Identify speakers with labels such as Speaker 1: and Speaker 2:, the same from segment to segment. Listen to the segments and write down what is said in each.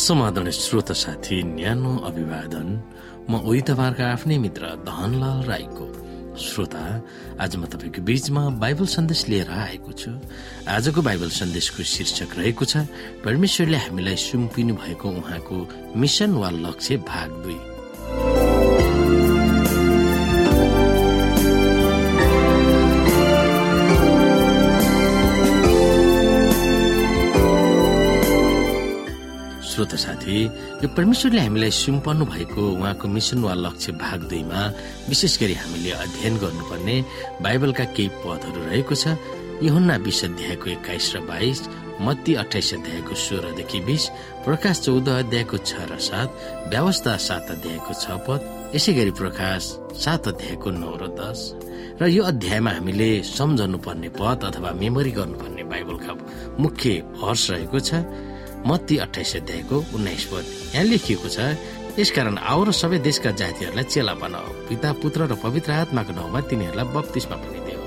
Speaker 1: समाधान श्रोत साथी न्यानो अभिवादन। म उही तपाईँहरूको आफ्नै मित्र धनलाल राईको श्रोता। आज म तपाईँको बीचमा बाइबल सन्देश लिएर आएको छु। आजको बाइबल सन्देशको शीर्षक रहेको छ परमेश्वरले हामीलाई सुम्पिनु भएको उहाँको मिसन वा लक्ष्य भाग दुई। साथी यो परमेश्वरले हामीलाई सुम्पन्नु भएको उहाँको मिसन वा लक्ष्य भाग दुईमा विशेष गरी हामीले अध्ययन गर्नुपर्ने बाइबलका केही पदहरू रहेको छ। यहुन्ना बिस अध्यायको एक्काइस र बाइस मत्ती अठाइस अध्यायको सोह्रदेखि बिस प्रकाश चौध अध्यायको छ र सात व्यवस्था सात अध्यायको छ पद यसै गरी प्रकाश सात अध्यायको नौ र दस। र यो अध्यायमा हामीले सम्झनु पर्ने पद अथवा मेमोरी गर्नुपर्ने बाइबलका मुख्य हर्ष रहेको छ। मत्ती अठाइस अध्यायको उन्नाइस पद यहाँ लेखिएको छ यसकारण आऊ र सबै देशका जातिहरूलाई चेला बनाऊ पिता पुत्र र पवित्र आत्माको नाउँमा तिनीहरूलाई बत्तिसमा पनि दियो।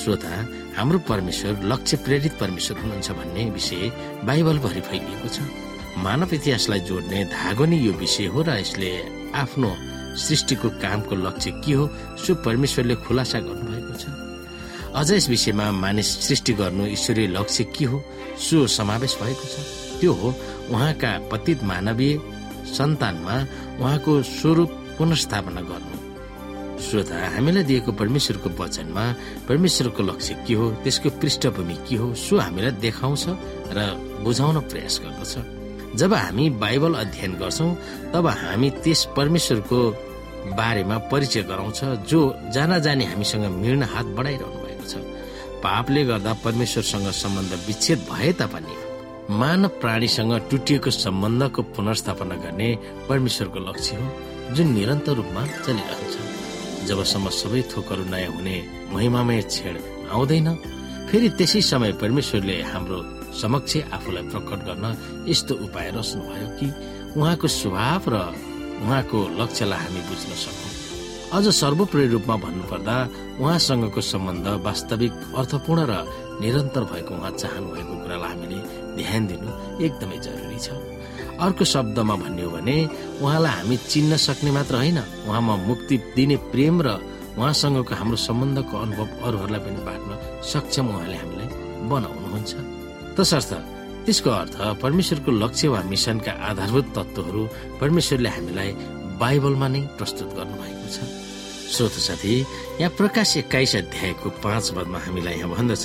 Speaker 1: श्रोता हाम्रो परमेश्वर लक्ष्य प्रेरित परमेश्वर हुनुहुन्छ भन्ने विषय बाइबलभरि फैलिएको छ। मानव इतिहासलाई जोड्ने धागो नै यो विषय हो र यसले आफ्नो सृष्टिको कामको लक्ष्य के हो सो परमेश्वरले खुलासा गर्नुभएको छ। अझ यस विषयमा मानिस सृष्टि गर्नु ईश्वरीय लक्ष्य के हो सो समावेश भएको छ। त्यो हो उहाँका पतित मानवीय सन्तानमा उहाँको स्वरूप पुनर्स्थापना गर्नु। श्रोता हामीलाई दिएको परमेश्वरको वचनमा परमेश्वरको लक्ष्य के हो त्यसको पृष्ठभूमि के हो सो हामीलाई देखाउँछ र बुझाउन प्रयास गर्दछ। जब हामी बाइबल अध्ययन गर्छौँ तब हामी त्यस परमेश्वरको बारेमा परिचय गराउँछ जो जाना जाने हामीसँग मिल्न हात बढाइरहनु भएको छ। पापले गर्दा परमेश्वरसँग सम्बन्ध विच्छेद भए तापनि मानव प्राणीसँग टुटिएको सम्बन्धको पुनर्स्थापना गर्ने परमेश्वरको लक्ष्य हो जुन निरन्तर रूपमा चलिरहन्छ। जबसम्म सबै थोकहरू नयाँ हुने महिमामय छेड आउँदैन फेरि त्यसै समय परमेश्वरले हाम्रो समक्ष आफूलाई प्रकट गर्न यस्तो उपाय रच्नुभयो कि उहाँको स्वभाव र उहाँको लक्ष्यलाई हामी बुझ्न सकौँ। अझ सर्वोपरि रूपमा भन्नुपर्दा उहाँसँगको सम्बन्ध वास्तविक अर्थपूर्ण र निरन्तर भएको उहाँ चाहनु भएको कुरालाई हामीले ध्यान दिनु एकदमै जरुरी छ। अर्को शब्दमा भन्ने हो भने उहाँलाई हामी चिन्न सक्ने मात्र होइन उहाँमा मुक्ति दिने प्रेम र उहाँसँगको हाम्रो सम्बन्धको अनुभव अरूहरूलाई पनि बाँड्न सक्षम उहाँले हामीलाई बनाउनुहुन्छ। तसर्थ त्यसको अर्थ परमेश्वरको लक्ष्य वा मिसनका आधारभूत तत्वहरू परमेश्वरले हामीलाई बाइबलमा नै प्रस्तुत गर्नुभएको छ। श्रोत साथी यहाँ प्रकाश एक्काइस अध्यायको पाँच पदमा हामीलाई यहाँ भन्दछ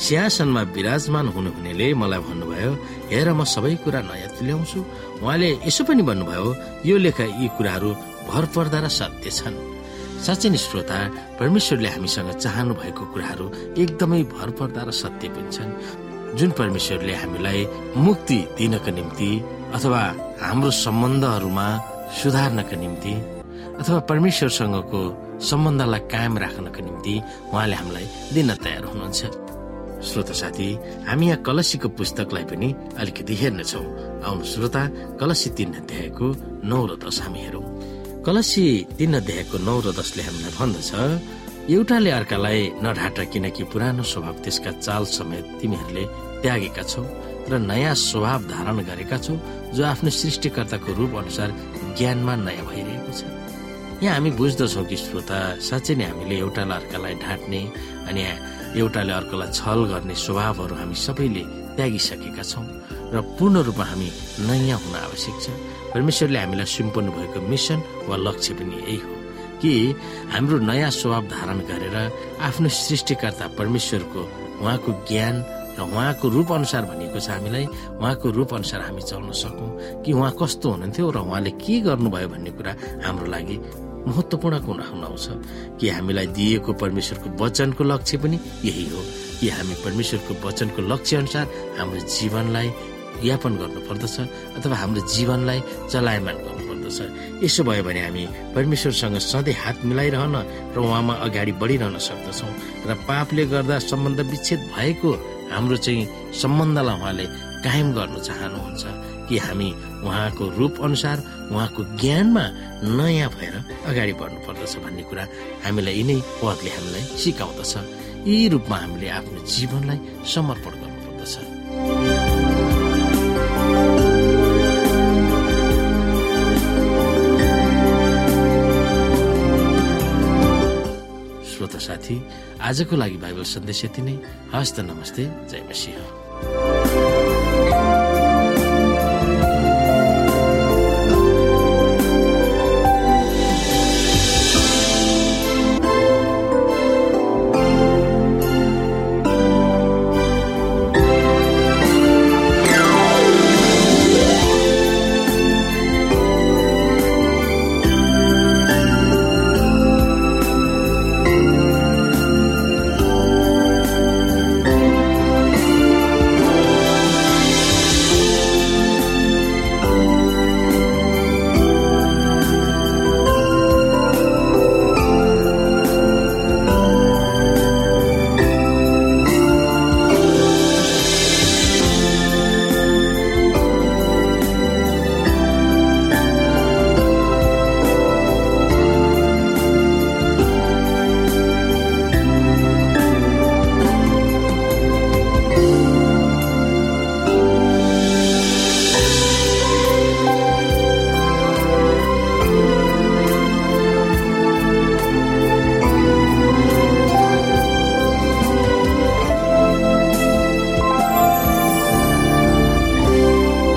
Speaker 1: सिंहासनमा विराजमान हुनुहुनेले मलाई भन्नुभयो हेर म सबै कुरा नयाँ तुल्याउँछु। उहाँले यसो पनि भन्नुभयो यो लेखा यी कुराहरू भर पर्दा र सत्य छन्। साँच्चै नै श्रोता परमेश्वरले हामीसँग चाहनु भएको कुराहरू एकदमै भर पर्दा र सत्य पनि छन्। जुन परमेश्वरले हामीलाई मुक्ति दिनको निम्ति अथवा हाम्रो सम्बन्धहरूमा सुधार्नका निम्ति अथवा परमेश्वरसँगको सम्बन्धलाई कायम राख्नको निम्ति उहाँले हामीलाई दिन तयार हुनुहुन्छ। श्रोता साथी हामी यहाँ कलसीको पुस्तकलाई पनि अलिकति हेर्नेछौ। आउनु श्रोता कलसी तीन अध्यायको नौ र दस हामी हेरौँ। कलसी तीन अध्यायको नौ र दसले हामीलाई भन्दछ एउटाले अर्कालाई नढाट किनकि पुरानो स्वभाव त्यसका चाल समेत तिमीहरूले त्यागेका छौ र नयाँ स्वभाव धारण गरेका छौ जो आफ्नो सृष्टिकर्ताको रूप अनुसार ज्ञानमा नयाँ भइरहेको छ। यहाँ हामी बुझ्दछौँ कि श्रोता साँच्चै नै हामीले एउटालाई अर्कालाई ढाँट्ने अनि एउटाले अर्कालाई छल गर्ने स्वभावहरू हामी सबैले त्यागिसकेका छौँ र पूर्ण रूपमा हामी नयाँ हुन आवश्यक छ। परमेश्वरले हामीलाई सुम्पन्नु भएको मिसन वा लक्ष्य पनि यही हो कि हाम्रो नयाँ स्वभाव धारण गरेर आफ्नो सृष्टिकर्ता परमेश्वरको उहाँको ज्ञान र उहाँको रूप अनुसार भनिएको छ हामीलाई उहाँको रूप अनुसार हामी चल्न सकौँ कि उहाँ कस्तो हुनुहुन्थ्यो र उहाँले के गर्नुभयो भन्ने कुरा हाम्रो लागि महत्वपूर्ण गुण आउँछ। कि हामीलाई दिएको परमेश्वरको वचनको लक्ष्य पनि यही हो। कि हामी परमेश्वरको वचनको लक्ष्य अनुसार हाम्रो जीवनलाई यापन गर्नु पर्दछ अथवा हाम्रो जीवनलाई चलायमान गर्नु पर्दछ यसो भयो भने हामी परमेश्वरसँग सधैँ हात मिलाइरहन र उहाँमा अगाडि बढिरहन सक्दछौँ र पापले गर्दा सम्बन्ध विच्छेद भएको हाम्रो चाहिँ सम्बन्धलाई उहाँले कायम गर्नु चाहनुहुन्छ। कि हामी उहाँको रूप अनुसार उहाँको ज्ञानमा नयाँ भएर अगाडि बढ्नु पर्दछ भन्ने कुरा हामीलाई यिनै पदले हामीलाई सिकाउँदछ। यी रूपमा हामीले आफ्नो जीवनलाई समर्पण गर्नुपर्दछ। श्रोता साथी आजको लागि बाइबल सन्देश यति नै। हस्त नमस्ते। जय मसिंह।